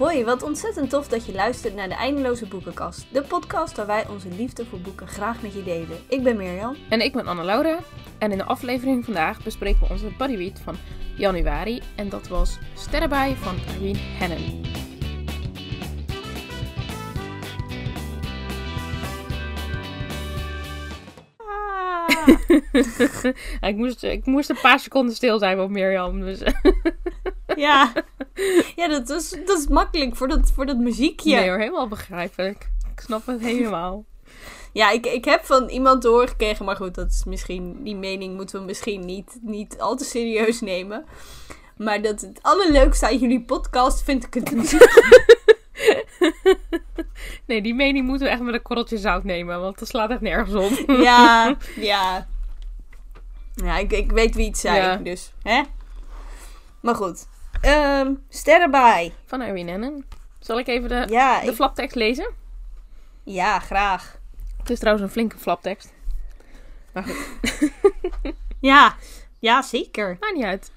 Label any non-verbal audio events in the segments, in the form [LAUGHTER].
Hoi, wat ontzettend tof dat je luistert naar de Eindeloze Boekenkast. De podcast waar wij onze liefde voor boeken graag met je delen. Ik ben Mirjam. En ik ben Anne-Laura. En in de aflevering vandaag bespreken we onze bodyread van januari. En dat was Sterrenbij van Irene Hennen. [LAUGHS] ik, moest, ik moest een paar seconden stil zijn op Mirjam. Dus. [LAUGHS] ja, ja dat, is, dat is makkelijk voor dat, voor dat muziekje. Nee hoor, helemaal begrijpelijk. Ik snap het helemaal. Ja, ik, ik heb van iemand doorgekregen, maar goed, dat is misschien, die mening moeten we misschien niet, niet al te serieus nemen. Maar dat het allerleukste aan jullie podcast vind ik het muziekje. [LAUGHS] nee, die mening moeten we echt met een korreltje zout nemen, want dat slaat echt nergens op. [LAUGHS] ja, [LAUGHS] ja. Ja, ik, ik weet wie het zei, dus, hè? Maar goed. Um, sterren bij. Van Irene Nennen. Zal ik even de, ja, de flaptekst lezen? Ja, graag. Het is trouwens een flinke flaptekst. Maar goed. [LAUGHS] ja, ja, zeker. Maakt niet uit.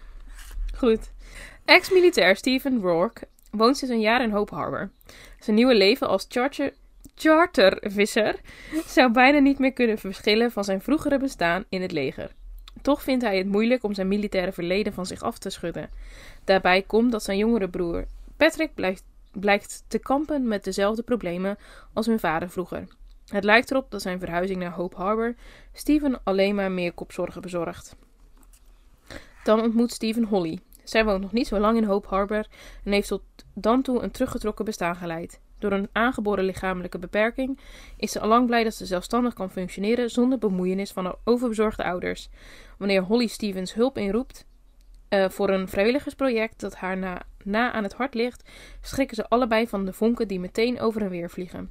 Goed. Ex-militair Stephen Rourke woont sinds een jaar in Hope Harbor. Zijn nieuwe leven als charter, chartervisser zou bijna niet meer kunnen verschillen van zijn vroegere bestaan in het leger. Toch vindt hij het moeilijk om zijn militaire verleden van zich af te schudden. Daarbij komt dat zijn jongere broer Patrick blijkt, blijkt te kampen met dezelfde problemen als hun vader vroeger. Het lijkt erop dat zijn verhuizing naar Hope Harbor Steven alleen maar meer kopzorgen bezorgt. Dan ontmoet Steven Holly. Zij woont nog niet zo lang in Hope Harbor en heeft tot dan toe een teruggetrokken bestaan geleid. Door een aangeboren lichamelijke beperking is ze allang blij dat ze zelfstandig kan functioneren zonder bemoeienis van haar overbezorgde ouders. Wanneer Holly Stevens hulp inroept uh, voor een vrijwilligersproject dat haar na, na aan het hart ligt, schrikken ze allebei van de vonken die meteen over en weer vliegen.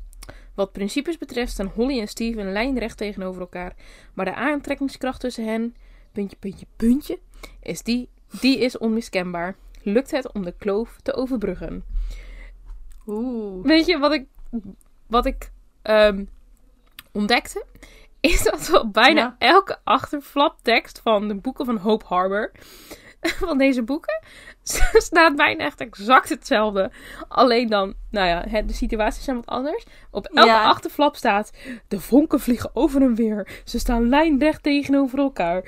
Wat principes betreft staan Holly en Steven lijnrecht tegenover elkaar, maar de aantrekkingskracht tussen hen, puntje, puntje, puntje, is die, die is onmiskenbaar. Lukt het om de kloof te overbruggen? Oeh. Weet je wat ik, wat ik um, ontdekte? [LAUGHS] Is dat wel bijna ja. elke achterflaptekst van de boeken van Hope Harbor [LAUGHS] van deze boeken [LAUGHS] staat bijna echt exact hetzelfde. Alleen dan, nou ja, de situaties zijn wat anders. Op elke achterflap staat: De vonken vliegen over en weer. Ze staan lijnrecht tegenover elkaar.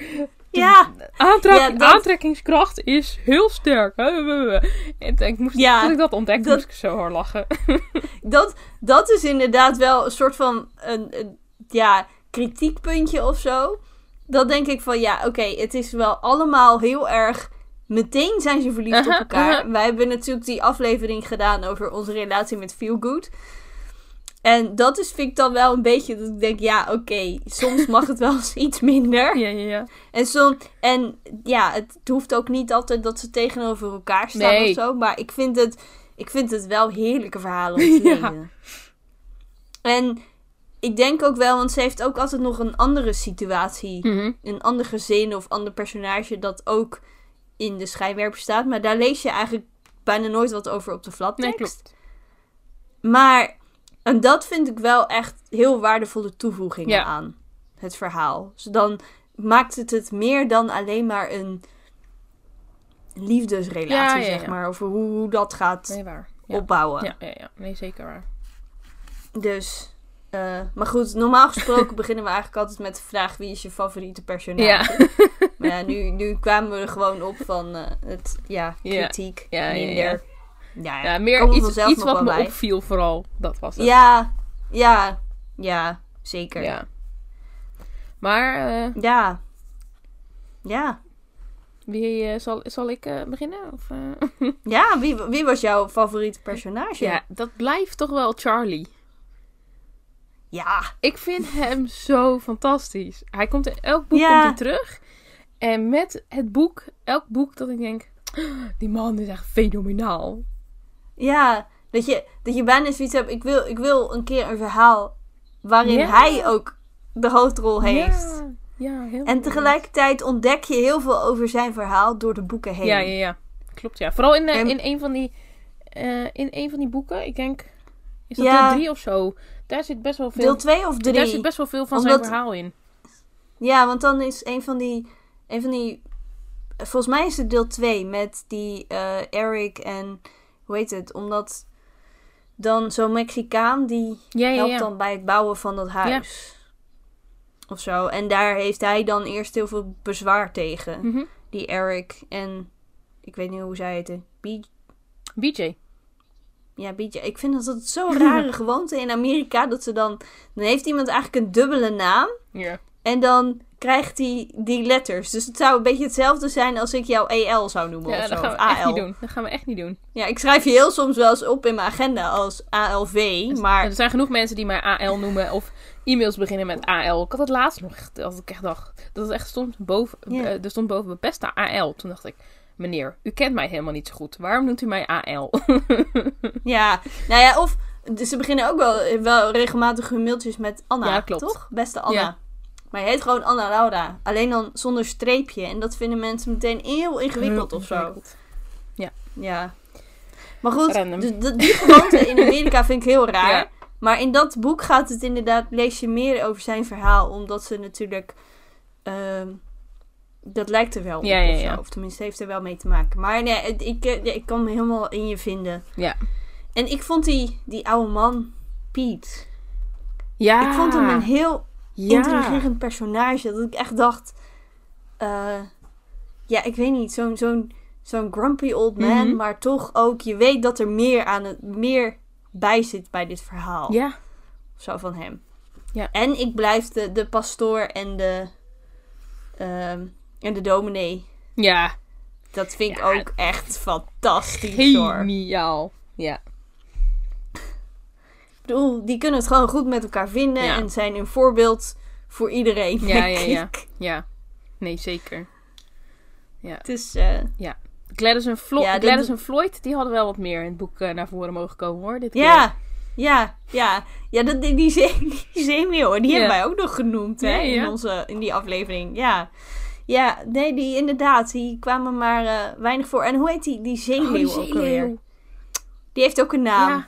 Ja. Aantrek Aantrekkingskracht is heel sterk. En ik moest, ja, toen ik dat ontdekte, dat, moest ik zo hard lachen. [LAUGHS] dat, dat is inderdaad wel een soort van een, een ja, kritiekpuntje of zo. Dat denk ik van ja, oké, het is wel allemaal heel erg. Meteen zijn ze verliefd op elkaar. Wij hebben natuurlijk die aflevering gedaan over onze relatie met Feel Good. En dat is, vind ik dan wel een beetje dat ik denk, ja, oké, soms mag het wel eens iets minder. Ja, ja, ja. En, som, en ja, het hoeft ook niet altijd dat ze tegenover elkaar staan nee. of zo. Maar ik vind het, ik vind het wel heerlijke verhalen om [LAUGHS] te lezen. En ik denk ook wel, want ze heeft ook altijd nog een andere situatie. Mhm. Een ander gezin of ander personage dat ook in de schijnwerper staat. Maar daar lees je eigenlijk bijna nooit wat over op de flaptekst. Nee, klopt. Maar, en dat vind ik wel echt heel waardevolle toevoegingen aan het verhaal. Dus dan maakt het het meer dan alleen maar een liefdesrelatie, ja, ja, zeg maar. Over hoe, hoe dat gaat nee, waar. opbouwen. Ja, ja, ja. Nee, zeker waar. Dus... Uh, maar goed, normaal gesproken [LAUGHS] beginnen we eigenlijk altijd met de vraag: wie is je favoriete personage? Ja. maar ja, nu, nu kwamen we er gewoon op van uh, het, ja, kritiek. Ja, ja. Ja, ja, meer iets, iets wat me bij. opviel, vooral. Dat was het. Ja, ja, ja, zeker. Ja. Maar. Uh, ja. Ja. Wie zal, zal ik beginnen? Of, [LAUGHS] ja, wie, wie was jouw favoriete personage? Ja, dat blijft toch wel Charlie. Ja. Ik vind hem zo fantastisch. Hij komt in elk boek komt hij terug. En met het boek, elk boek dat ik denk, die man is echt fenomenaal. Ja, dat je, dat je bijna zoiets hebt, ik wil, ik wil een keer een verhaal waarin hij ook de hoofdrol heeft. Ja, ja heel En tegelijkertijd ontdek je heel veel over zijn verhaal door de boeken heen. Ja, ja, ja. Klopt, ja. Vooral in, en, in, een van die, uh, in een van die boeken, ik denk, is dat ja. deel drie of zo? Daar zit best wel veel. Deel 2 of 3? Daar zit best wel veel van Omdat... zijn verhaal in. Ja, want dan is een van die. Een van die volgens mij is het deel 2 met die uh, Eric en. Hoe heet het? Omdat dan zo'n Mexicaan die Ja, ja, helpt ja. dan bij het bouwen van dat huis. Of zo. En daar heeft hij dan eerst heel veel bezwaar tegen. Mhm. Die Eric en ik weet niet hoe zij. B BJ. ja, BJ. Ik vind dat het zo'n rare [LAUGHS] gewoonte in Amerika. Dat ze dan... Dan heeft iemand eigenlijk een dubbele naam. Ja. En dan krijgt hij die letters. Dus het zou een beetje hetzelfde zijn als ik jou EL zou noemen Ja, of zo. dat gaan we echt niet doen. Dat gaan we echt niet doen. Ja, ik schrijf je heel soms wel eens op in mijn agenda als ALV. Maar Er zijn genoeg mensen die mij AL noemen of e-mails beginnen met AL. Ik had het laatst nog echt, als ik echt dacht, dat het echt stond boven, eh, er stond boven bepesta AL. Toen dacht ik, meneer, u kent mij helemaal niet zo goed. Waarom noemt u mij AL? [LAUGHS] ja, nou ja, of dus ze beginnen ook wel, wel regelmatig hun mailtjes met Anna. Ja, klopt. Toch? Beste Anna. Ja. Maar je heet gewoon Anna Laura. Alleen dan zonder streepje. En dat vinden mensen meteen heel ingewikkeld of zo. Ingewikkeld. Ja. Maar goed, die gewoonte in Amerika [LAUGHS] vind ik heel raar. Ja. Maar in dat boek gaat het inderdaad, lees je meer over zijn verhaal. Omdat ze natuurlijk, ehm, dat lijkt er wel op Ja, ja, of zo. ja. Of tenminste heeft er wel mee te maken. Maar nee, ik, eh, ik kan me helemaal in je vinden. Ja. En ik vond die, die oude man, Piet. Ja. Ik vond hem een heel ja. intrigerend personage. Dat ik echt dacht... eh, ja, ik weet niet. Zo'n zo'n zo'n grumpy old man. Mhm. Maar toch ook... Je weet dat er meer, aan het, meer bij zit bij dit verhaal. Ja. Zo van hem. Ja. En ik blijf de, de pastoor en de... ehm, en de dominee. Ja. Dat vind ik Ja. ook echt fantastisch hoor. Geniaal. Ja. Bedoel, die kunnen het gewoon goed met elkaar vinden. Ja. En zijn een voorbeeld voor iedereen. Ja, ja, ja. Ja. Nee, zeker. Het is... eh, Gladys en, Flo Ja, Gladys en Floyd, die hadden wel wat meer in het boek eh, naar voren mogen komen hoor. Dit keer. Ja, ja, ja. Ja, dat, die, die, [LAUGHS] die zeemeeuwen, die Ja. hebben wij ook nog genoemd hè, Ja, ja. In, onze, in die aflevering. Ja. ja, nee, die inderdaad, die kwamen maar eh, weinig voor. En hoe heet die, die Oh, ook alweer? Die heeft ook een naam.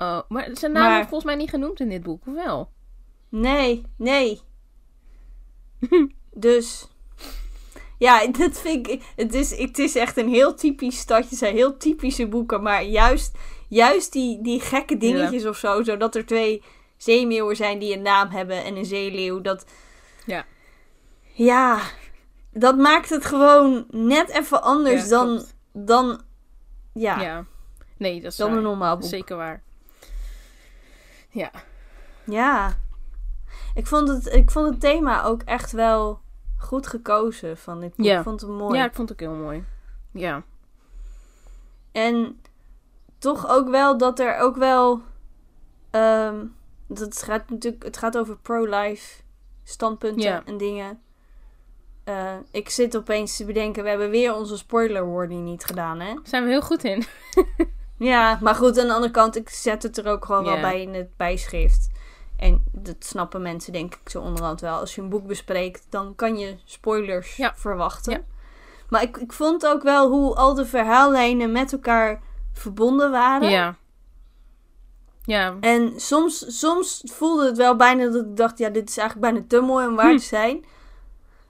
Oh, maar zijn naam Maar- wordt volgens mij niet genoemd in dit boek, of wel? Nee, nee. [LAUGHS] dus... Ja, dat vind ik... Het is, het is echt een heel typisch stadje. Zijn heel typische boeken. Maar juist, juist die, die gekke dingetjes of zo. Zodat er twee zeemeeuwen zijn die een naam hebben. En een zeeleeuw. Dat... Ja. Ja. Dat maakt het gewoon net even anders Ja, dan... klopt. Dan... Ja, Ja. Nee, dat is dan waar. een normaal boek. Zeker waar. Ja. Ja. Ik vond, het, ik vond het thema ook echt wel goed gekozen van dit boek. Ja. Ik vond het mooi. Ja, ik vond het ook heel mooi. Ja. En toch ook wel dat er ook wel. ehm, dat het gaat natuurlijk. Het gaat over pro-life standpunten en dingen. Eh, ik zit opeens te bedenken, we hebben weer onze spoiler warning niet gedaan, hè? Daar zijn we heel goed in. [LAUGHS] Ja, maar goed, aan de andere kant, ik zet het er ook gewoon wel bij in het bijschrift. En dat snappen mensen denk ik zo onderhand wel. Als je een boek bespreekt, dan kan je spoilers Ja. verwachten. Ja. Maar ik, ik vond ook wel hoe al de verhaallijnen met elkaar verbonden waren. Ja. Ja. En soms, soms voelde het wel bijna dat ik dacht, ja, dit is eigenlijk bijna te mooi om waar Hm. te zijn.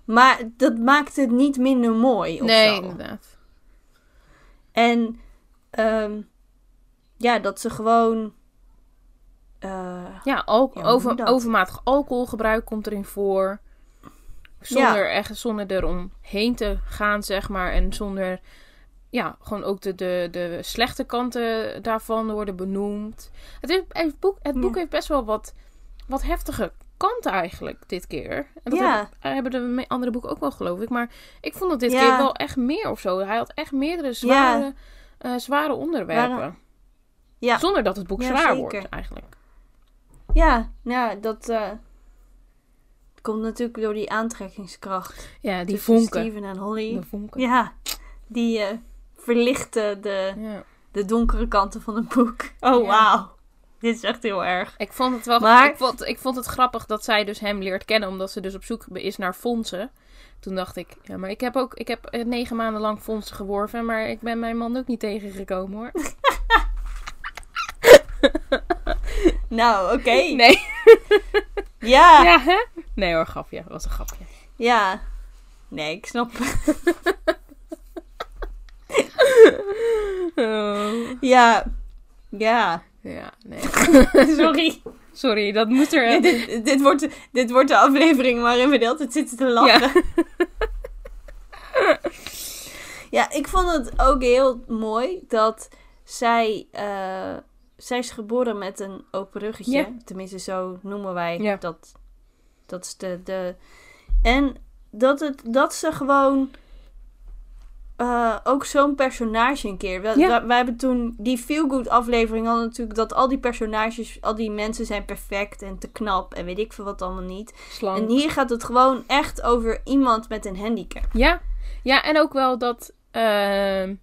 Maar dat maakt het niet minder mooi of Nee, zo. inderdaad. En ehm, ja, dat ze gewoon... eh, Ja, hoe over, overmatig alcoholgebruik komt erin voor. Zonder, echt, zonder eromheen te gaan, zeg maar. En zonder... Ja, gewoon ook de, de, de slechte kanten daarvan worden benoemd. Het, is, het boek, het boek Ja. heeft best wel wat, wat heftige kanten eigenlijk dit keer. En dat Ja. heb- hebben de andere boeken ook wel, geloof ik. Maar ik vond dat dit Ja. keer wel echt meer of zo. Hij had echt meerdere zware, eh, zware onderwerpen. Waren- ja, Zonder dat het boek Ja, zwaar zeker. wordt, eigenlijk. ja, ja, dat eh, komt natuurlijk door die aantrekkingskracht. Ja, die vonken. Steven en Holly. De vonken. Ja, die eh, verlichten de, Ja. de donkere kanten van het boek. Oh, Ja. wauw. Dit is echt heel erg. Ik vond het wel Maar- ik, vond, ik vond het grappig dat zij dus hem leert kennen, omdat ze dus op zoek is naar fondsen. Toen dacht ik, ja, maar ik heb ook ik heb eh, negen maanden lang fondsen geworven, maar ik ben mijn man ook niet tegengekomen hoor. [LAUGHS] [LAUGHS] Nou, oké. Nee. Ja, [LAUGHS] ja. Ja, hè? Nee hoor, grapje. Dat was een grapje. Nee, ik snap. Oh. Ja. Ja, Ja, nee. [LAUGHS] sorry. Sorry, dat moet er... dit, dit, wordt, dit wordt de aflevering waarin we de hele tijd zitten te lachen. Ja. ik vond het ook heel mooi dat zij... eh, zij is geboren met een open ruggetje. Ja. Tenminste, zo noemen wij Ja. dat. Dat is de... de en dat, het, dat ze gewoon... eh, ook zo'n personage een keer. We, Ja. wij, wij hebben toen die Feel Good aflevering hadden natuurlijk dat al die personages, al die mensen zijn perfect en te knap en weet ik veel wat allemaal niet. En hier gaat het gewoon echt over iemand met een handicap. Ja, ja en ook wel dat, ehm,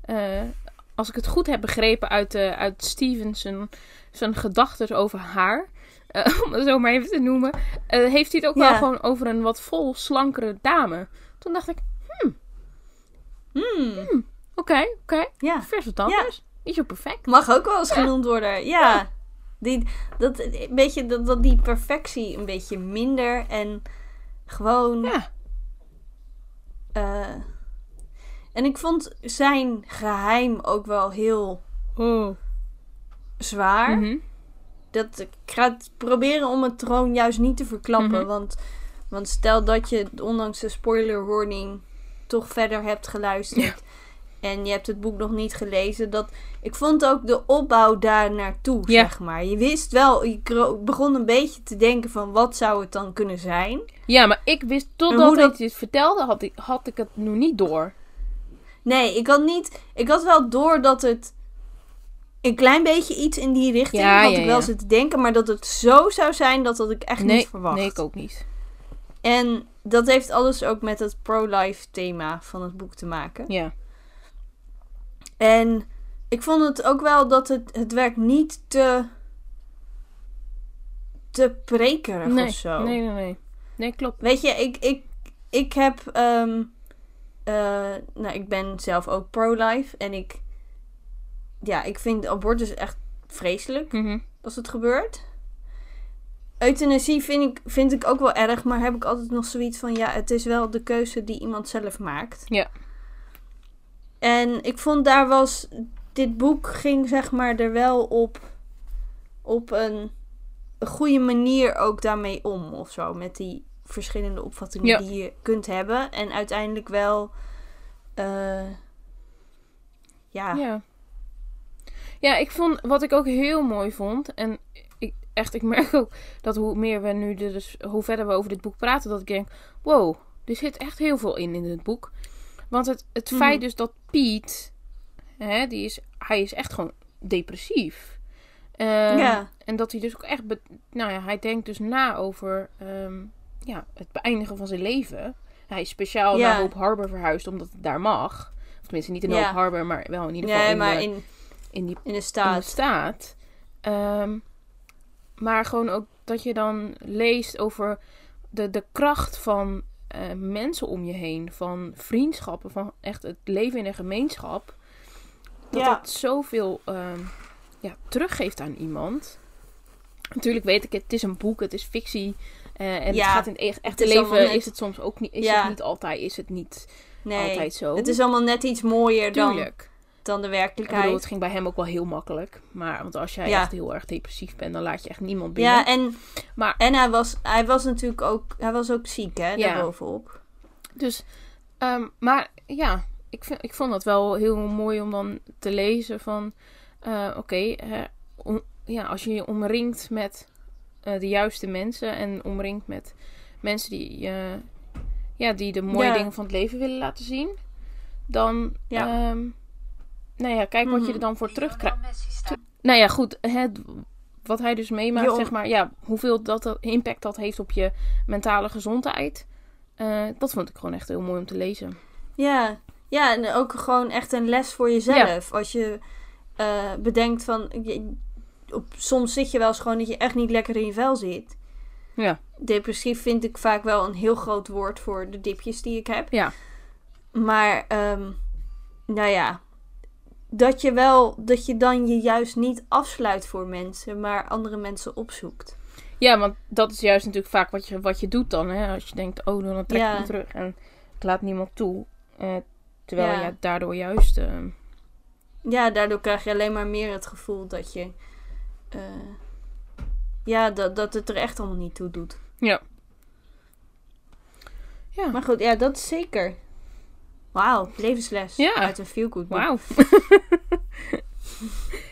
eh, als ik het goed heb begrepen uit, eh uit Steven zijn, gedachten over haar, eh, [LAUGHS] om het zo maar even te noemen, eh, heeft hij het ook Ja. wel gewoon over een wat vol slankere dame. Toen dacht ik, Hmm, oké, oké, ja. vers wat anders. Niet zo perfect. Mag ook wel eens genoemd worden. Ja. Die, dat, een beetje, dat, dat die perfectie een beetje minder en gewoon. Ja, en ik vond zijn geheim ook wel heel oh. zwaar. Mhm. dat ik ga het proberen om het troon juist niet te verklappen. Mhm. want, want stel dat je, ondanks de spoiler warning, toch verder hebt geluisterd. En je hebt het boek nog niet gelezen. Dat, ik vond ook de opbouw daar naartoe, Ja. zeg maar. Je wist wel, je begon een beetje te denken van wat zou het dan kunnen zijn. ja, maar ik wist, totdat dat- dit vertelde, had ik, had ik het nog niet door. Nee, ik had niet. Ik had wel door dat het een klein beetje iets in die richting Ja, had ja, ik wel ja. zitten denken, maar dat het zo zou zijn, dat had ik echt Nee, niet verwacht. nee, ik ook niet. En dat heeft alles ook met het pro-life thema van het boek te maken. Ja, En ik vond het ook wel dat het, het werd niet te, te prekerig nee, of zo. nee, nee, nee. Nee, klopt. Weet je, ik, ik, ik heb. ehm, eh, nou, ik ben zelf ook pro-life. En ik. Ja, ik vind abortus echt vreselijk Mhm. als het gebeurt. Euthanasie vind ik, vind ik ook wel erg, maar heb ik altijd nog zoiets van: ja, het is wel de keuze die iemand zelf maakt. Ja. En ik vond daar was. Dit boek ging zeg maar er wel op. op een, een goede manier ook daarmee om of zo. Met die verschillende opvattingen Ja. die je kunt hebben. En uiteindelijk wel. eh, ja. Ja. Ja, ik vond, wat ik ook heel mooi vond, en ik, echt, ik merk ook dat hoe meer we nu, dus hoe verder we over dit boek praten, dat ik denk, wow, er zit echt heel veel in in dit boek. Want het, het Mhm. feit dus dat Piet, hè, die is, hij is echt gewoon depressief. Ja. En dat hij dus ook echt, nou ja, hij denkt dus na over ehm, ja, het beëindigen van zijn leven. Hij is speciaal Ja. naar Hope Harbor verhuisd, omdat het daar mag. Of tenminste, niet in. Hope Harbor, maar wel in ieder geval Nee, in, maar de, in, in die in de in de staat. Ehm, maar gewoon ook dat je dan leest over de, de kracht van eh, mensen om je heen. Van vriendschappen, van echt het leven in een gemeenschap. Dat Ja. dat zoveel ehm, ja, teruggeeft aan iemand. Natuurlijk weet ik het, het is een boek, het is fictie. Eh, en Ja, het gaat in het echte is allemaal leven net- is het soms ook niet, is Ja. het niet altijd, is het niet Nee, altijd zo. het is allemaal net iets mooier dan, Tuurlijk. dan de Ik werkelijkheid. bedoel, het ging bij hem ook wel heel makkelijk. Maar want als jij Ja. echt heel erg depressief bent, dan laat je echt niemand binnen. Ja, en, Maar- en hij, was, hij was natuurlijk ook, hij was ook ziek, hè, Ja. daarbovenop. Dus, ehm, maar ja, ik, vind, ik vond het wel heel mooi om dan te lezen van, eh, oké, ja, als je je omringt met de juiste mensen en omringt met mensen die, eh, ja, die de mooie Ja. dingen van het leven willen laten zien, dan, Ja. ehm, nou ja, kijk wat je Mhm. er dan voor terugkrijgt. Nou ja, goed, het, wat hij dus meemaakt, zeg maar, ja, hoeveel dat, dat impact dat heeft op je mentale gezondheid. eh, dat vond ik gewoon echt heel mooi om te lezen. Ja. ja, en ook gewoon echt een les voor jezelf. Als je eh, bedenkt van, je- op, soms zit je wel eens gewoon dat je echt niet lekker in je vel zit. Ja. Depressief vind ik vaak wel een heel groot woord voor de dipjes die ik heb. Ja. Maar, ehm, nou ja, dat je wel, dat je dan je juist niet afsluit voor mensen, maar andere mensen opzoekt. Ja, want dat is juist natuurlijk vaak wat je, wat je doet dan. Hè? Als je denkt, oh, dan trek ik Ja. me terug en ik laat niemand toe. Eh, terwijl Ja. je daardoor juist... eh, ja, daardoor krijg je alleen maar meer het gevoel dat je. Eh, ja, dat, dat het er echt allemaal niet toe doet. Ja. Ja. Maar goed, ja, dat is zeker. Wauw, levensles Ja. uit een feel-good boek. Wauw. [LAUGHS]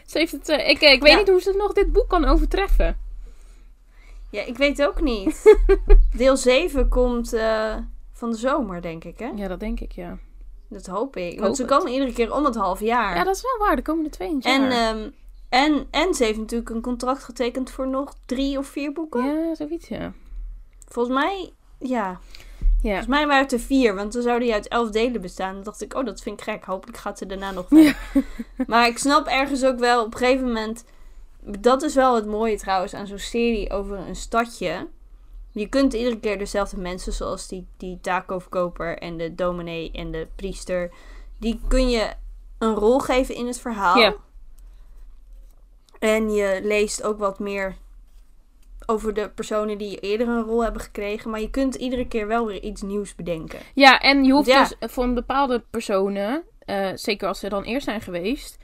Ze heeft het, eh, ik, eh, ik weet Ja. niet hoe ze nog dit boek kan overtreffen. Ja, ik weet ook niet. [LAUGHS] Deel 7 komt eh, van de zomer, denk ik, hè? Ja, dat denk ik, ja. Dat hoop ik. hoop Want ze het. komen iedere keer om het half jaar. Ja, dat is wel waar. De komende twee jaar. en, ehm, en, en ze heeft natuurlijk een contract getekend voor nog drie of vier boeken. ja, zoiets, ja. Volgens mij, ja. Ja. Volgens mij waren het er vier, want dan zouden die uit elf delen bestaan. Dan dacht ik, oh, dat vind ik gek. Hopelijk gaat ze daarna nog verder. [LAUGHS] Maar ik snap ergens ook wel, op een gegeven moment... Dat is wel het mooie trouwens aan zo'n serie over een stadje. Je kunt iedere keer dezelfde mensen, zoals die, die taco-verkoper en de dominee en de priester... Die kun je een rol geven in het verhaal. Ja. En je leest ook wat meer over de personen die eerder een rol hebben gekregen. Maar je kunt iedere keer wel weer iets nieuws bedenken. Ja, en je hoeft Ja. dus voor een bepaalde personen, eh, zeker als ze dan eerst zijn geweest,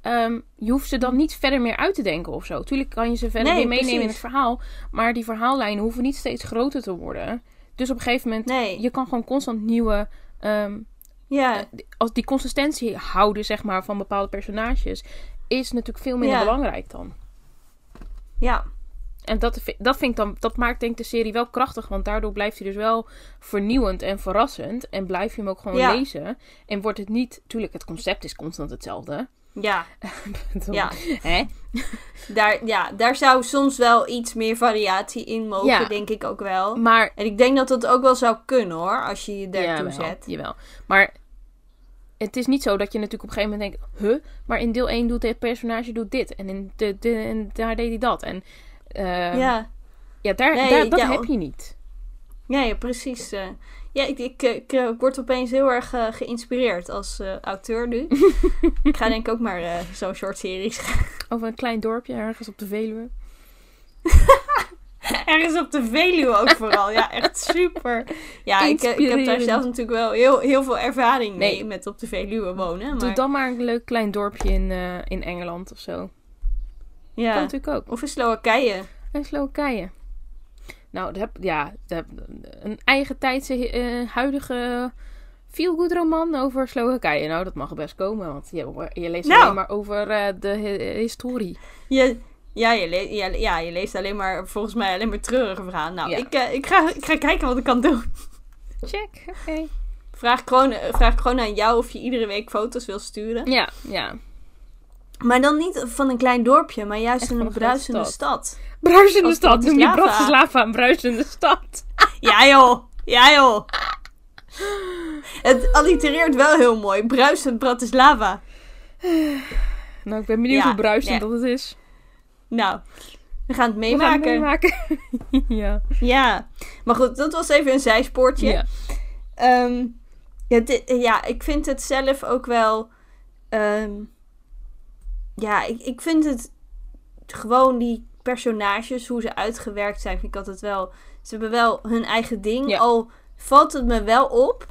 ehm, je hoeft ze dan niet verder meer uit te denken of zo. Tuurlijk kan je ze verder Nee, meenemen in het verhaal, maar die verhaallijnen hoeven niet steeds groter te worden. Dus op een gegeven moment, Nee. je kan gewoon constant nieuwe, ehm, Ja, als die consistentie houden, zeg maar, van bepaalde personages, is natuurlijk veel minder Ja. belangrijk dan. ja, En dat, dat, vind ik dan, dat maakt denk ik de serie wel krachtig. Want daardoor blijft hij dus wel vernieuwend en verrassend. En blijf je hem ook gewoon Ja. lezen. En wordt het niet... Tuurlijk, het concept is constant hetzelfde. ja, [LAUGHS] ja. Hè? [LAUGHS] Daar, ja. daar zou soms wel iets meer variatie in mogen, Ja. denk ik ook wel. Maar... En ik denk dat dat ook wel zou kunnen hoor, als je je daartoe Jawel, zet. jawel. Maar het is niet zo dat je natuurlijk op een gegeven moment denkt... Huh? Maar in deel 1 doet dit personage doet dit. En, in de, de, en daar deed hij dat. En eh, ja. Ja, daar, Nee, daar, dat ja, heb je niet. ja, ja precies. eh. ja, ik, ik, ik, eh, word opeens heel erg eh, geïnspireerd als eh, auteur nu. [LAUGHS] ik ga denk ik ook maar eh, zo'n short series Over een klein dorpje ergens op de Veluwe. [LAUGHS] Ergens op de Veluwe ook vooral. Ja, echt super. Ja, ik, eh, ik heb daar zelf natuurlijk wel heel, heel veel ervaring mee met op de Veluwe wonen. Doe Maar, dan maar een leuk klein dorpje in, eh, in Engeland of zo. Kan ja. natuurlijk ook. Of in Slowakije. En Slowakije. Nou, dat heb, ja, dat heb, een eigen tijdse eh, huidige feel-good roman over Slowakije. Nou, dat mag best komen, want je, je leest Nou. alleen maar over eh, de hi- historie. Je, ja, je le- ja, ja, je leest alleen maar, volgens mij alleen maar treurige verhalen. Nou, Ja. ik, eh, ik, ga, ik ga kijken wat ik kan doen. Check, oké. Vraag gewoon, vraag gewoon aan jou of je iedere week foto's wil sturen. Ja, ja. Maar dan niet van een klein dorpje, maar juist Echt in een bruisende stad. stad. Bruisende Als stad. Noem je Bratislava. Een bruisende stad. [LAUGHS] Ja joh, ja joh. Het allitereert wel heel mooi. Bruisend Bratislava. Nou, ik ben benieuwd Ja, hoe bruisend dat het is. Nou, we gaan het We gaan het meemaken. meemaken. [LAUGHS] ja. Ja, maar goed, dat was even een zijspoortje. ja. Ehm, ja, ik vind het zelf ook wel. ehm, ja, ik, ik vind het gewoon die personages, hoe ze uitgewerkt zijn, vind ik altijd wel. Ze hebben wel hun eigen ding. Ja. Al valt het me wel op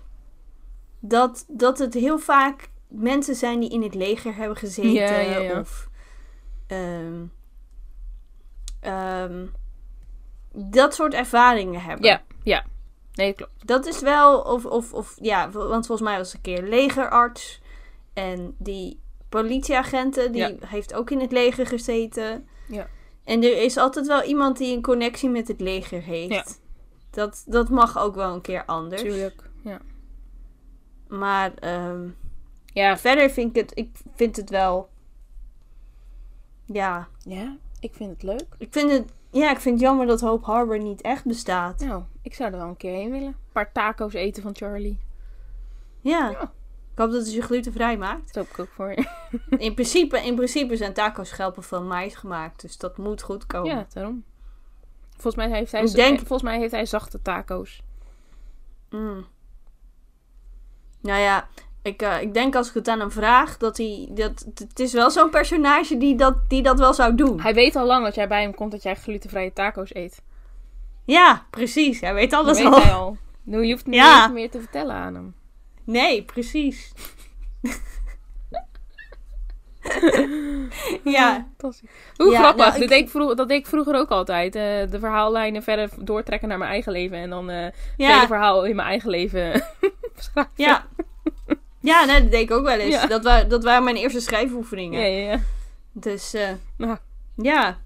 dat, dat het heel vaak mensen zijn die in het leger hebben gezeten. Ja, ja, ja. Of ehm, ehm, dat soort ervaringen hebben. Ja, ja. Nee, klopt. Dat is wel, of, of, of ja, want volgens mij was het een keer legerarts. En die politieagenten, die Ja. heeft ook in het leger gezeten. Ja. En er is altijd wel iemand die een connectie met het leger heeft. Ja. Dat, dat mag ook wel een keer anders. Tuurlijk. Ja. Maar ehm, Ja, verder vind ik het, ik vind het wel, ja, ja, ik vind het leuk. ik vind het, ja, ik vind het jammer dat Hope Harbor niet echt bestaat. Nou, ik zou er wel een keer heen willen. Een paar taco's eten van Charlie. Ja. Ja. Ik hoop dat het je glutenvrij maakt. Dat hoop ik ook voor je. [LAUGHS] In principe, in principe zijn taco's schelpen van mais gemaakt. Dus dat moet goed komen. Ja, daarom. Volgens mij heeft hij, denk- volgens mij heeft hij zachte taco's. Mm. Nou ja, ik, eh, ik denk als ik het aan hem vraag, dat hij... Dat, het is wel zo'n personage die dat, die dat wel zou doen. Hij weet al lang dat jij bij hem komt dat jij glutenvrije taco's eet. Ja, precies. Hij weet Dat alles weet al. hij al. Nou, je hoeft niet Ja. meer te vertellen aan hem. Nee, precies. [LAUGHS] Ja. Fantastisch. Hoe Ja, grappig. nou, dat, ik- deed ik vroeger, dat deed ik vroeger ook altijd. eh, de verhaallijnen verder doortrekken naar mijn eigen leven. En dan eh het hele verhaal in mijn eigen leven [LAUGHS] schrijven. ja. Ja, nee, dat deed ik ook wel eens. Ja. Dat, waren, dat waren mijn eerste schrijfoefeningen. Ja, ja, ja. Dus eh, Nou, ja.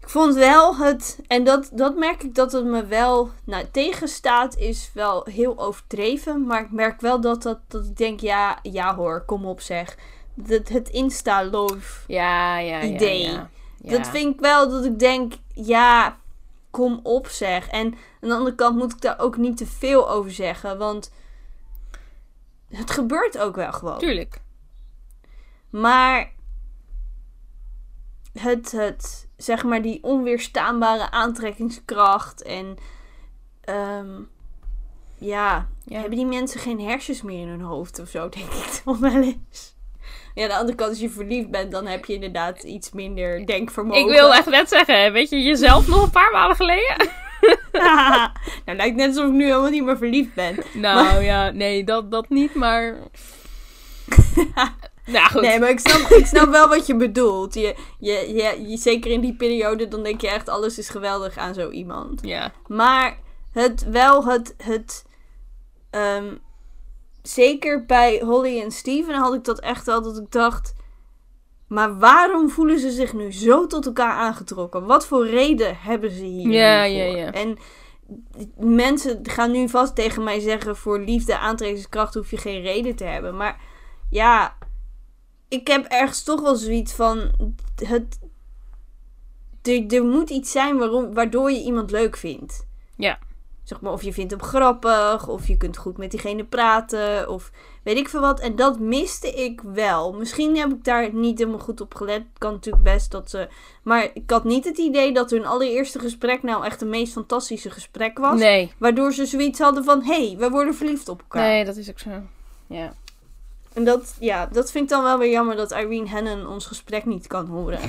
Ik vond wel het, en dat, dat merk ik dat het me wel nou, tegenstaat, is wel heel overdreven. Maar ik merk wel dat, dat, dat ik denk, ja, ja hoor, kom op zeg. Dat, het Insta-love, ja, ja, ja, Idee. ja. Ja. dat vind ik wel dat ik denk, ja, kom op zeg. En aan de andere kant moet ik daar ook niet te veel over zeggen, want het gebeurt ook wel gewoon. Tuurlijk. Maar het, het, zeg maar, die onweerstaanbare aantrekkingskracht en, ehm, ja, Ja. hebben die mensen geen hersens meer in hun hoofd of zo, denk ik dan wel eens. Ja, aan de andere kant, als je verliefd bent, dan heb je inderdaad iets minder denkvermogen. Ik wil echt net zeggen, weet je jezelf nog een paar maanden geleden? [LAUGHS] nou, lijkt net alsof ik nu helemaal niet meer verliefd ben. Nou ja, nee, dat, dat niet, maar... [LAUGHS] nou goed. Nee, maar ik snap, ik snap wel wat je bedoelt. Je, je, je, je, zeker in die periode, dan denk je echt, alles is geweldig aan zo iemand. Ja, Maar het wel het. het ehm, zeker bij Holly en Steven had ik dat echt wel dat ik dacht. Maar waarom voelen ze zich nu zo tot elkaar aangetrokken? Wat voor reden hebben ze hier? Ja, ja, ja. En mensen gaan nu vast tegen mij zeggen: voor liefde, aantrekkingskracht hoef je geen reden te hebben. Maar ja, ik heb ergens toch wel zoiets van: het, er, er moet iets zijn waarom, waardoor je iemand leuk vindt. Ja. Zeg maar, of je vindt hem grappig, of je kunt goed met diegene praten, of weet ik veel wat. En dat miste ik wel. Misschien heb ik daar niet helemaal goed op gelet. Kan natuurlijk best dat ze. Maar ik had niet het idee dat hun allereerste gesprek nou echt het meest fantastische gesprek was. nee. Waardoor ze zoiets hadden van: hé, hey, we worden verliefd op elkaar. Nee, dat is ook zo. Ja. En dat, ja, dat vind ik dan wel weer jammer dat Irene Hannon ons gesprek niet kan horen.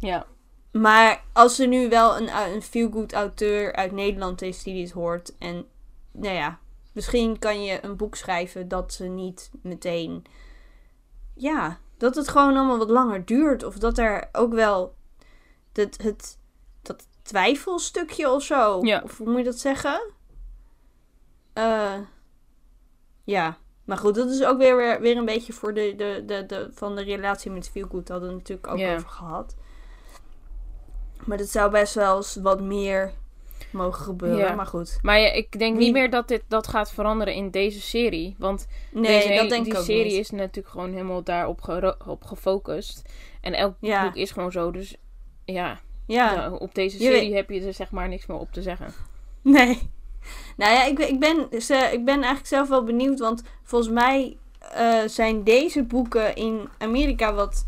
Ja. Maar als er nu wel een, een feel-good auteur uit Nederland is die dit hoort. En nou ja, misschien kan je een boek schrijven dat ze niet meteen. Ja, dat het gewoon allemaal wat langer duurt. Of dat er ook wel dat, het, dat twijfelstukje of zo. Ja. Of hoe moet je dat zeggen? Eh, ja. Maar goed, dat is ook weer, weer, weer een beetje voor de, de, de, de, van de relatie met Feelgood. Hadden we het natuurlijk ook over gehad. Maar dat zou best wel eens wat meer mogen gebeuren. Ja. Maar goed. Maar ja, ik denk Wie- niet meer dat dit dat gaat veranderen in deze serie. Want Nee, deze dat denk die ik ook serie niet. is natuurlijk gewoon helemaal daarop op gefocust. En elk Ja. boek is gewoon zo. Dus ja, Ja, nou, op deze serie heb je er zeg maar niks meer op te zeggen. nee. Nou ja, ik, ben- ik, ben, ik ben eigenlijk zelf wel benieuwd. Want volgens mij eh, zijn deze boeken in Amerika wat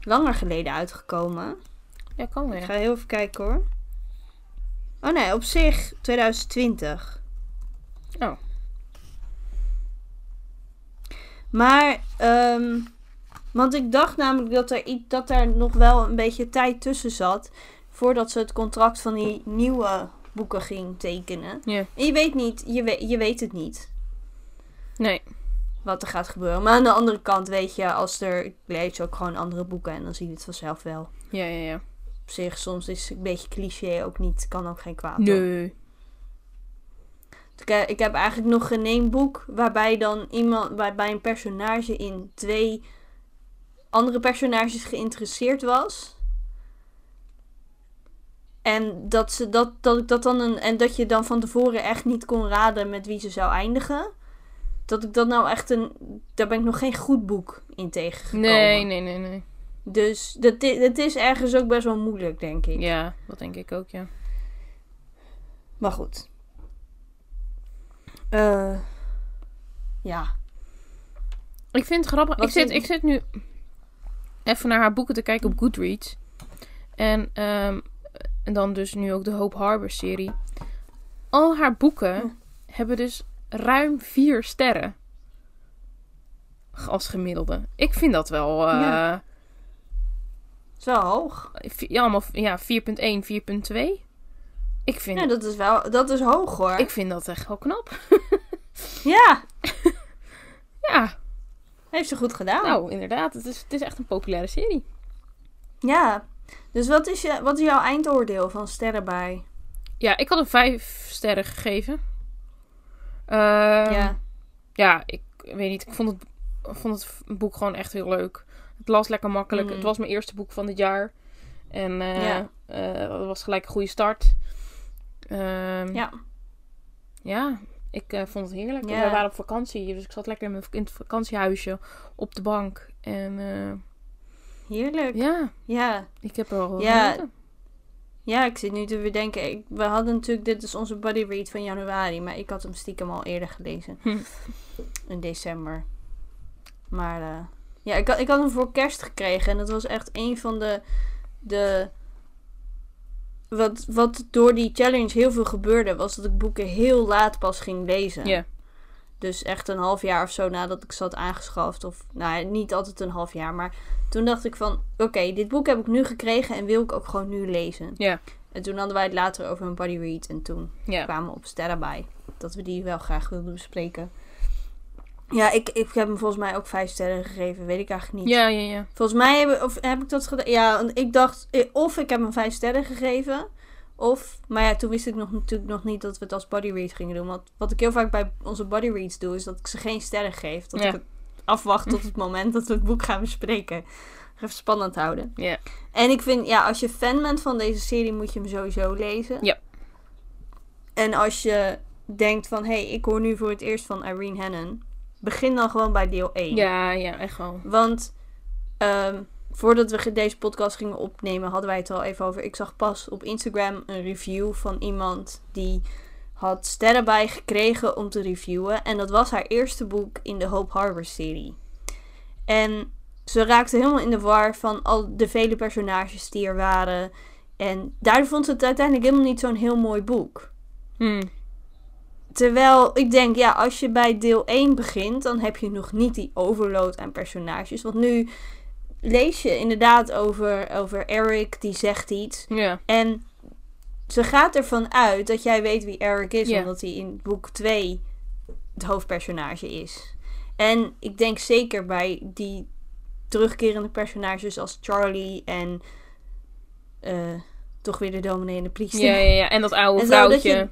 langer geleden uitgekomen. Ja, kan Ik weer. ga heel even kijken hoor. Oh nee, op zich 2020. Oh. Maar, ehm, want ik dacht namelijk dat er, iets- dat er nog wel een beetje tijd tussen zat. Voordat ze het contract van die nieuwe boeken ging tekenen. Ja. En je weet niet, je weet, je weet het niet Nee. wat er gaat gebeuren. Maar aan de andere kant weet je, als er, ik lees ook gewoon andere boeken en dan zie je het vanzelf wel. Ja, ja, ja. Op zich, soms is een beetje cliché ook niet, kan ook geen kwaad. Nee. Ik, eh, ik heb eigenlijk nog geen één boek waarbij dan iemand, waarbij een personage in twee andere personages geïnteresseerd was. En dat, ze, dat, dat ik dat dan een, en dat je dan van tevoren echt niet kon raden met wie ze zou eindigen. Dat ik dat nou echt een. Daar ben ik nog geen goed boek in tegengekomen. Nee, nee, nee, nee. Dus dat, het is ergens ook best wel moeilijk, denk ik. Ja, dat denk ik ook, ja. Maar goed. Eh ja. Ik vind het grappig. Wat Ik zit, ik zit nu even naar haar boeken te kijken op Goodreads. En, ehm, en dan dus nu ook de Hope Harbor serie. Al haar boeken Hm. hebben dus ruim vier sterren. Als gemiddelde. Ik vind dat wel... eh, Ja. Wel hoog. ja, allemaal ja, 4.1, 4.2. Ik vind, Ja, dat is wel, dat is hoog hoor. ik vind dat echt wel knap. [LAUGHS] Ja. [LAUGHS] Ja, Heeft ze goed gedaan. Nou, inderdaad. Het is, het is echt een populaire serie. Ja. Dus wat is, je, wat is jouw eindoordeel van sterren bij? Ja, ik had een vijf sterren gegeven. Ehm, ja. ja, ik weet niet. Ik vond het, ik vond het boek gewoon echt heel leuk. Het las lekker makkelijk. Het was mijn eerste boek van dit jaar. En eh Ja. eh, het was gelijk een goede start. Ehm, Ja. ja, ik eh, vond het heerlijk. Ja. We waren op vakantie, dus ik zat lekker in, mijn, in het vakantiehuisje op de bank. En Heerlijk. ja, Ja. ik heb er wel Ja. genoten. Ja, ik zit nu te bedenken. Ik, we hadden natuurlijk, dit is onze buddy read van januari, maar ik had hem stiekem al eerder gelezen. Hm. In december. Maar ja, ik had, ik had hem voor kerst gekregen en dat was echt een van de. de wat, wat door die challenge heel veel gebeurde, was dat ik boeken heel laat pas ging lezen. Ja. Dus echt een half jaar of zo nadat ik ze had aangeschaft. Of nou niet altijd een half jaar. Maar toen dacht ik van, oké, dit boek heb ik nu gekregen en wil ik ook gewoon nu lezen. Ja. En toen hadden wij het later over een buddy read. En toen kwamen we op sterren bij. Dat we die wel graag wilden bespreken. Ja, ik, ik heb hem volgens mij ook vijf sterren gegeven. Weet ik eigenlijk niet. ja, ja, ja. Volgens mij heb, of, heb ik dat gedaan. Ja, want ik dacht, eh, of ik heb hem vijf sterren gegeven. Of, maar ja, toen wist ik nog, natuurlijk nog niet dat we het als body read gingen doen. Want wat ik heel vaak bij onze body reads doe, is dat ik ze geen sterren geef. Dat Ja. ik het afwacht tot het moment dat we het boek gaan bespreken. Even spannend houden. Ja. En ik vind, ja, als je fan bent van deze serie, moet je hem sowieso lezen. Ja. En als je denkt van, hé, hey, ik hoor nu voor het eerst van Irene Hannon. Begin dan gewoon bij deel 1. Ja, ja, echt wel. Want ehm, voordat we deze podcast gingen opnemen, hadden wij het al even over. Ik zag pas op Instagram een review van iemand die had sterren bij gekregen om te reviewen. En dat was haar eerste boek in de Hope Harbor serie. En ze raakte helemaal in de war van al de vele personages die er waren. En daardoor vond ze het uiteindelijk helemaal niet zo'n heel mooi boek. Hm. Terwijl ik denk, ja, als je bij deel 1 begint, dan heb je nog niet die overload aan personages. Want nu lees je inderdaad over, over Eric, die zegt iets. Ja. En ze gaat ervan uit dat jij weet wie Eric is, Ja. omdat hij in boek 2 het hoofdpersonage is. En ik denk zeker bij die terugkerende personages als Charlie en eh, toch weer de dominee en de priester. Ja, ja, ja. En dat oude En zo, dat vrouwtje. je-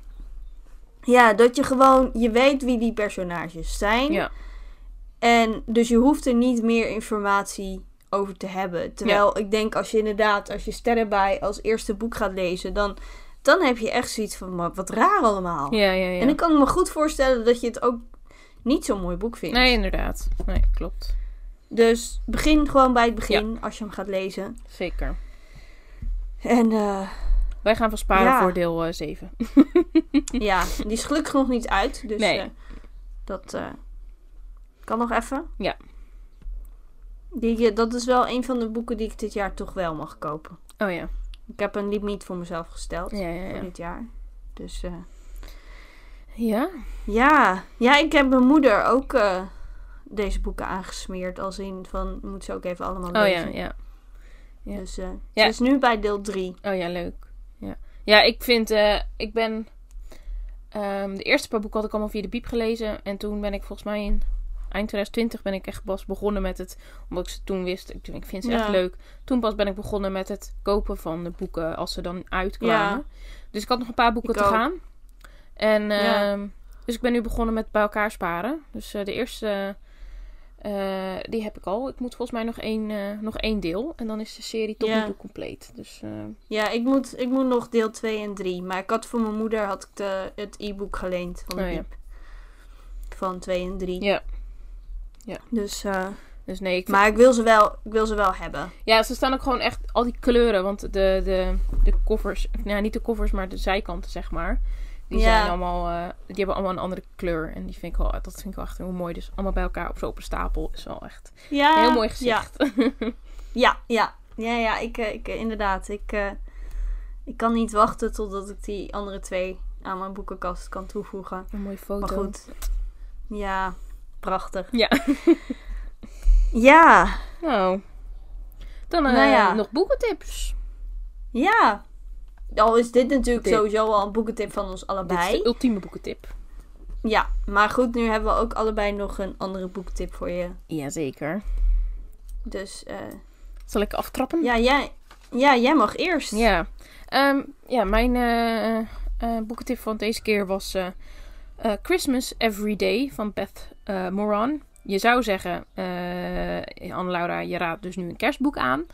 Ja, dat je gewoon, je weet wie die personages zijn. Ja. En dus je hoeft er niet meer informatie over te hebben. Terwijl ik denk, als je inderdaad, als je sterren bij als eerste boek gaat lezen, dan, dan heb je echt zoiets van, wat raar allemaal. Ja, ja, ja. En ik kan me goed voorstellen dat je het ook niet zo'n mooi boek vindt. Nee, inderdaad. Nee, klopt. Dus begin gewoon bij het begin als je hem gaat lezen. Zeker. En eh, Wij gaan van sparen Ja. voor deel eh, 7. [LAUGHS] ja, die is gelukkig nog niet uit. Dus Nee. eh, dat eh, kan nog even. Ja. Die, eh, dat is wel een van de boeken die ik dit jaar toch wel mag kopen. Oh ja. Ik heb een limiet voor mezelf gesteld Ja, ja, voor dit jaar. Dus eh, Ja? ja. ja, ik heb mijn moeder ook eh, deze boeken aangesmeerd. Als in van, moet ze ook even allemaal Oh ja, lezen. ja. ja. Dus eh, Ja. ze is nu bij deel 3. Oh ja, leuk. Ja, ik vind... eh, ik ben... ehm, de eerste paar boeken had ik allemaal via de biep gelezen. En toen ben ik volgens mij in eind 2020 ben ik echt pas begonnen met het... Omdat ik ze toen wist. Ik, ik vind ze Ja. echt leuk. Toen pas ben ik begonnen met het kopen van de boeken als ze dan uitkwamen. Ja. Dus ik had nog een paar boeken Ik te ook. gaan. En Ja. ehm, dus ik ben nu begonnen met bij elkaar sparen. Dus eh, de eerste, eh, die heb ik al. Ik moet volgens mij nog één, eh, nog één deel. En dan is de serie tot Ja. nu toe compleet. Dus eh, Ja, ik moet, ik moet nog deel 2 en 3. Maar ik had voor mijn moeder had ik de, het e-book geleend van de Oh ja. Van 2 en 3. ja. Dus, eh, Dus nee, ik maar ik wil, ze wel, ik wil ze wel hebben. ja, ze staan ook gewoon echt al die kleuren. Want de, de, de covers, nou niet de covers, maar de zijkanten zeg maar. Die Ja. zijn allemaal, eh, die hebben allemaal een andere kleur. En die vind ik wel, dat vind ik wel echt heel mooi. Dus allemaal bij elkaar op zo'n open stapel is wel echt Ja, een heel mooi Ja, gezicht. [LAUGHS] ja, ja. Ja, ja ik, eh, ik, eh, inderdaad. Ik, ik kan niet wachten totdat ik die andere twee aan mijn boekenkast kan toevoegen. een mooie foto. Maar goed. Ja, prachtig. Ja. [LAUGHS] Ja, Nou, dan eh, Nou ja. nog boekentips. ja. Al is dit natuurlijk Dit. sowieso al een boekentip van ons Dit allebei. is de ultieme boekentip. Ja, maar goed, nu hebben we ook allebei nog een andere boektip voor je. Jazeker. Dus eh, Zal ik aftrappen? ja, jij, ja, jij mag eerst. Ja, Ehm, ja mijn eh, eh, boekentip van deze keer was Christmas Every Day van Beth Moran. Je zou zeggen, Anne-Laura, je raadt dus nu een kerstboek aan.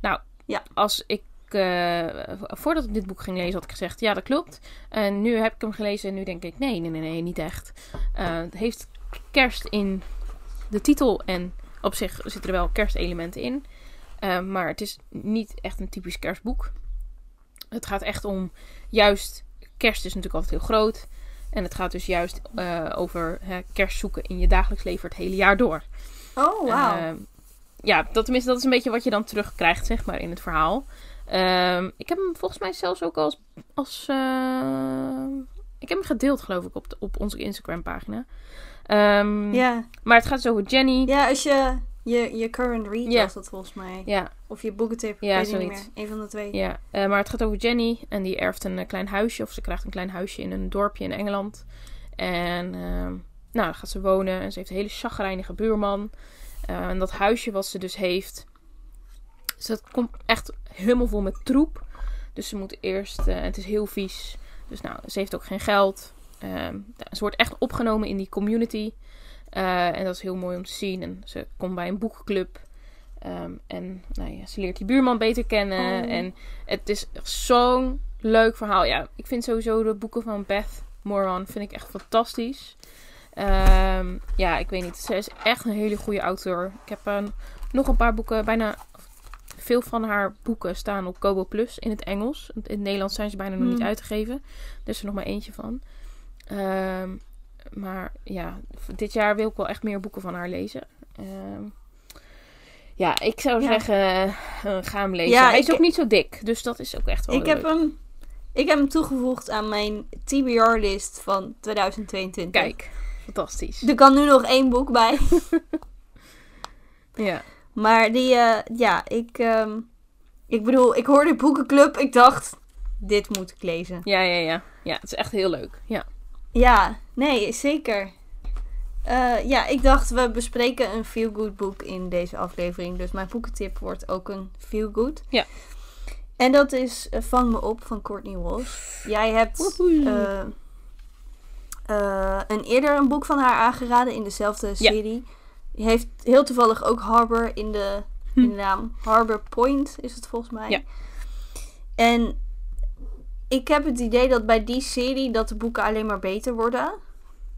Nou, Ja. als ik, eh, voordat ik dit boek ging lezen, had ik gezegd, ja, dat klopt. En nu heb ik hem gelezen en nu denk ik, nee, nee, nee, nee, niet echt. Eh, het heeft kerst in de titel en op zich zitten er wel kerstelementen in. Eh, maar het is niet echt een typisch kerstboek. Het gaat echt om juist. Kerst is natuurlijk altijd heel groot. En het gaat dus juist over hè, kerst zoeken in je dagelijks leven het hele jaar door. Oh, wauw. Eh, ja, dat, tenminste, dat is een beetje wat je dan terugkrijgt, zeg maar, in het verhaal. Ehm, ik heb hem volgens mij zelfs ook als. als eh, ik heb hem gedeeld, geloof ik, op, de- op onze Instagram-pagina. Ehm, ja. Maar het gaat dus over Jenny. ja, als je je, je current read Ja. was dat volgens mij. Ja, Of je boekentip, Ja, weet niet meer. Een van de twee. Ja, eh, maar het gaat over Jenny. En die erft een eh, klein huisje. Of ze krijgt een klein huisje in een dorpje in Engeland. En ehm, nou, dan gaat ze wonen. En ze heeft een hele chagrijnige buurman. Eh, en dat huisje wat ze dus heeft... Dus dat komt echt helemaal vol met troep. Dus ze moet eerst... eh, het is heel vies. Dus nou, ze heeft ook geen geld. Ehm, ze wordt echt opgenomen in die community. Eh, en dat is heel mooi om te zien. En ze komt bij een boekenclub. Ehm, en nou ja, ze leert die buurman beter kennen. Oh. En het is zo'n leuk verhaal. Ja, ik vind sowieso de boeken van Beth Moran vind ik echt fantastisch. Ehm, ja, ik weet niet. Ze is echt een hele goede auteur. Ik heb eh, nog een paar boeken, bijna veel van haar boeken staan op Kobo Plus in het Engels. In het Nederlands zijn ze bijna nog niet Hmm. uitgegeven. Er is er nog maar eentje van. Ehm, maar ja, dit jaar wil ik wel echt meer boeken van haar lezen. Ehm, ja, ik zou Ja. zeggen, eh, ga hem lezen. Ja, Hij is ook niet zo dik, dus dat is ook echt wel Ik leuk. heb, hem, ik heb hem toegevoegd aan mijn TBR-list van 2022. Kijk, fantastisch. Er kan nu nog één boek bij. [LAUGHS] Ja. Maar die, eh, ja, ik, ehm, ik bedoel, ik hoorde boekenclub. Ik dacht, dit moet ik lezen. ja, ja, ja. Ja, het is echt heel leuk. Ja. Ja, nee, zeker. Eh, ja, ik dacht, we bespreken een feel-good boek in deze aflevering. Dus mijn boekentip wordt ook een feel-good. Ja. En dat is eh, Vang Me Op van Courtney Walsh. Jij hebt een eerder een boek van haar aangeraden in dezelfde Ja. serie. Die heeft heel toevallig ook Harbor in de, Hm. in de naam. Harbor Point is het volgens mij. Ja. En ik heb het idee dat bij die serie dat de boeken alleen maar beter worden.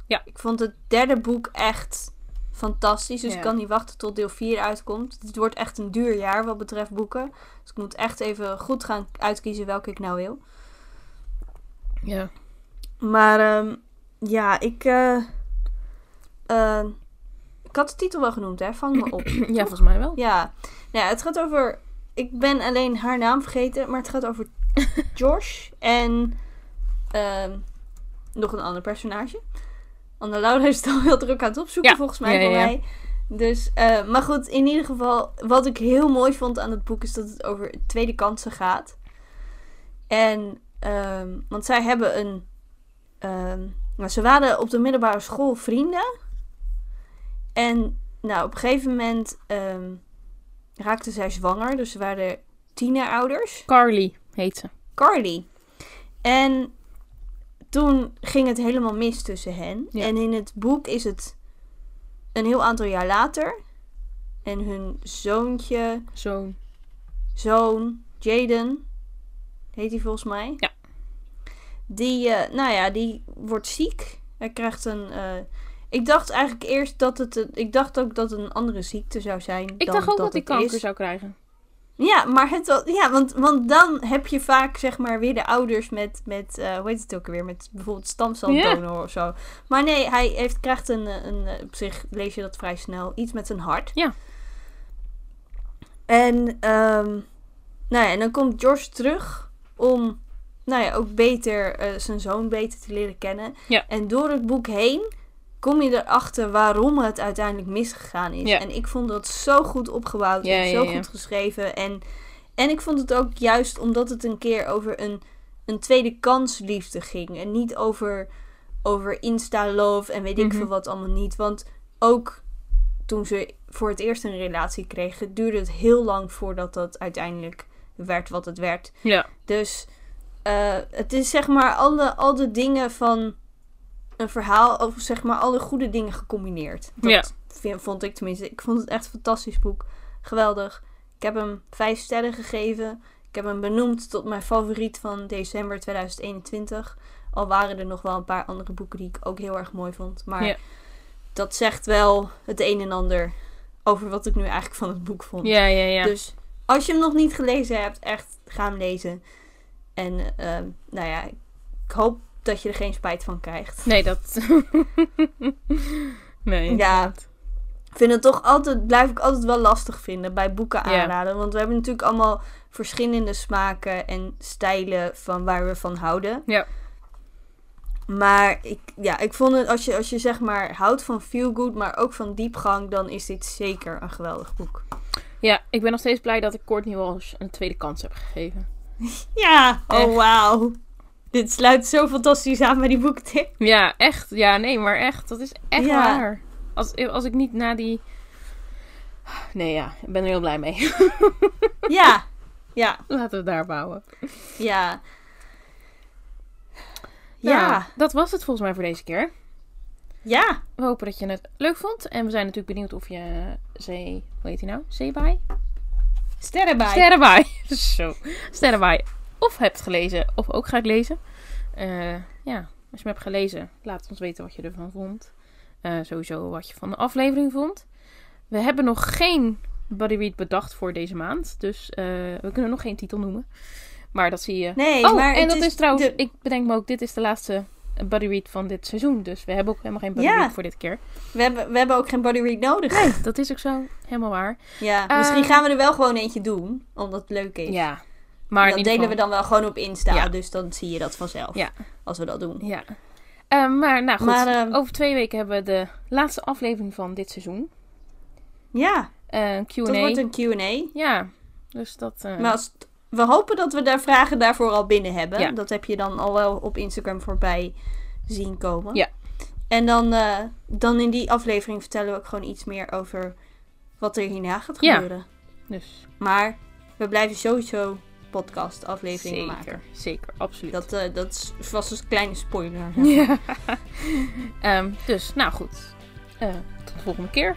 Ja. Ik vond het derde boek echt fantastisch. Dus Ja. ik kan niet wachten tot deel 4 uitkomt. Het wordt echt een duur jaar wat betreft boeken. Dus ik moet echt even goed gaan uitkiezen welke ik nou wil. Ja. Maar ehm, ja, ik. eh, eh, ik had de titel wel genoemd, hè? Vang me op. [CLEARS THROAT] ja, volgens mij wel. ja. Nou, ja, het gaat over. Ik ben alleen haar naam vergeten, maar het gaat over [LAUGHS] Josh en ehm, nog een ander personage. Anne Laura is het al heel druk aan het opzoeken, Ja. volgens mij, Ja, ja, voor ja. mij. Dus, eh, maar goed, in ieder geval, wat ik heel mooi vond aan het boek is dat het over tweede kansen gaat. En, ehm, want zij hebben een. ehm, nou, ze waren op de middelbare school vrienden. En, nou, op een gegeven moment ehm, raakte zij zwanger. Dus ze waren tienerouders. Carly heet ze. Carly. En toen ging het helemaal mis tussen hen. Ja. En in het boek is het een heel aantal jaar later. En hun zoontje, Zo'n. zoon, Jaden, heet hij volgens mij. Ja. Die, eh, nou ja, die wordt ziek. Hij krijgt een... eh, ik dacht eigenlijk eerst dat het... een- Ik dacht ook dat het een andere ziekte zou zijn Ik dan dacht ook dat, hij het kanker is. zou krijgen. Ja, maar het ja, want, want dan heb je vaak zeg maar weer de ouders met, met eh, hoe heet het ook weer, met bijvoorbeeld stamceldonor of zo. Maar nee, hij heeft, krijgt een, een, op zich lees je dat vrij snel, iets met zijn hart. Ja. En, ehm, nou ja, en dan komt George terug om, nou ja, ook beter eh, zijn zoon beter te leren kennen. Ja. En door het boek heen kom je erachter waarom het uiteindelijk misgegaan is. Ja. En ik vond dat zo goed opgebouwd Ja, en zo ja. goed geschreven. En, en ik vond het ook juist omdat het een keer over een, een tweede kans liefde ging. En niet over over Insta-love en weet ik Mhm. veel wat allemaal niet. Want ook toen ze voor het eerst een relatie kregen, duurde het heel lang voordat dat uiteindelijk werd wat het werd. Ja. Dus eh, het is zeg maar alle, al de dingen van een verhaal, of zeg maar alle goede dingen gecombineerd. Dat Ja. vind- vond ik tenminste. Ik vond het echt een fantastisch boek. Geweldig. Ik heb hem vijf sterren gegeven. Ik heb hem benoemd tot mijn favoriet van december 2021. Al waren er nog wel een paar andere boeken die ik ook heel erg mooi vond. Maar Ja. dat zegt wel het een en ander over wat ik nu eigenlijk van het boek vond. Ja, ja, ja. Dus als je hem nog niet gelezen hebt, echt ga hem lezen. En ehm, nou ja, ik hoop dat je er geen spijt van krijgt. Nee, dat... [LAUGHS] nee. Ja, ik vind het toch altijd, blijf ik altijd wel lastig vinden bij boeken Ja. aanraden. Want we hebben natuurlijk allemaal verschillende smaken en stijlen van waar we van houden. Ja. Maar ik, ja, ik vond het, als je, als je zeg maar houdt van feel good, maar ook van diepgang, dan is dit zeker een geweldig boek. Ja, ik ben nog steeds blij dat ik Courtney Walsh een tweede kans heb gegeven. [LAUGHS] Ja, oh wauw. [LAUGHS] Dit sluit zo fantastisch aan bij die boektip. Ja, echt. Ja, nee, maar echt. Dat is echt Ja. waar. Als, als ik niet na die... Nee, ja. Ik ben er heel blij mee. [LAUGHS] Ja, ja, Laten we het daar bouwen. ja. Nou, Ja, dat was het volgens mij voor deze keer. ja. We hopen dat je het leuk vond. En we zijn natuurlijk benieuwd of je Zee... Hoe heet hij nou? Zeebaai? Sterren bij. Sterrenbaai. [LAUGHS] Zo. Sterrenbaai. Of hebt gelezen, of ook gaat lezen. Eh, ja, als je hem hebt gelezen, laat ons weten wat je ervan vond. Eh, sowieso wat je van de aflevering vond. We hebben nog geen Buddy Read bedacht voor deze maand. Dus eh, we kunnen nog geen titel noemen. Maar dat zie je. Nee, oh, maar en dat is, trouwens, de- ik bedenk me ook, dit is de laatste Buddy Read van dit seizoen. Dus we hebben ook helemaal geen Buddy Ja. Read voor dit keer. we, hebben, we hebben ook geen body read nodig. Dat is ook zo, helemaal waar. Ja, misschien gaan we er wel gewoon eentje doen, omdat het leuk is. Ja, maar dat delen geval- we dan wel gewoon op Insta, Ja. dus dan zie je dat vanzelf. Ja. Als we dat doen. Ja. Eh, maar nou goed, Maar, ehm, over twee weken hebben we de laatste aflevering van dit seizoen. Ja, Eh, Een Q&A. dat wordt een Q&A. Ja, dus dat... eh, Maar als we hopen dat we daar vragen daarvoor al binnen hebben. Ja. Dat heb je dan al wel op Instagram voorbij zien komen. Ja. En dan, eh, dan in die aflevering vertellen we ook gewoon iets meer over wat er hierna gaat Ja. gebeuren. dus Maar we blijven sowieso podcast afleveringen zeker, maken. zeker, absoluut. Dat, eh, dat is vast een kleine spoiler. [LAUGHS] Ja. Ehm, dus, nou goed. Eh, tot de volgende keer.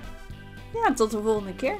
ja, tot de volgende keer.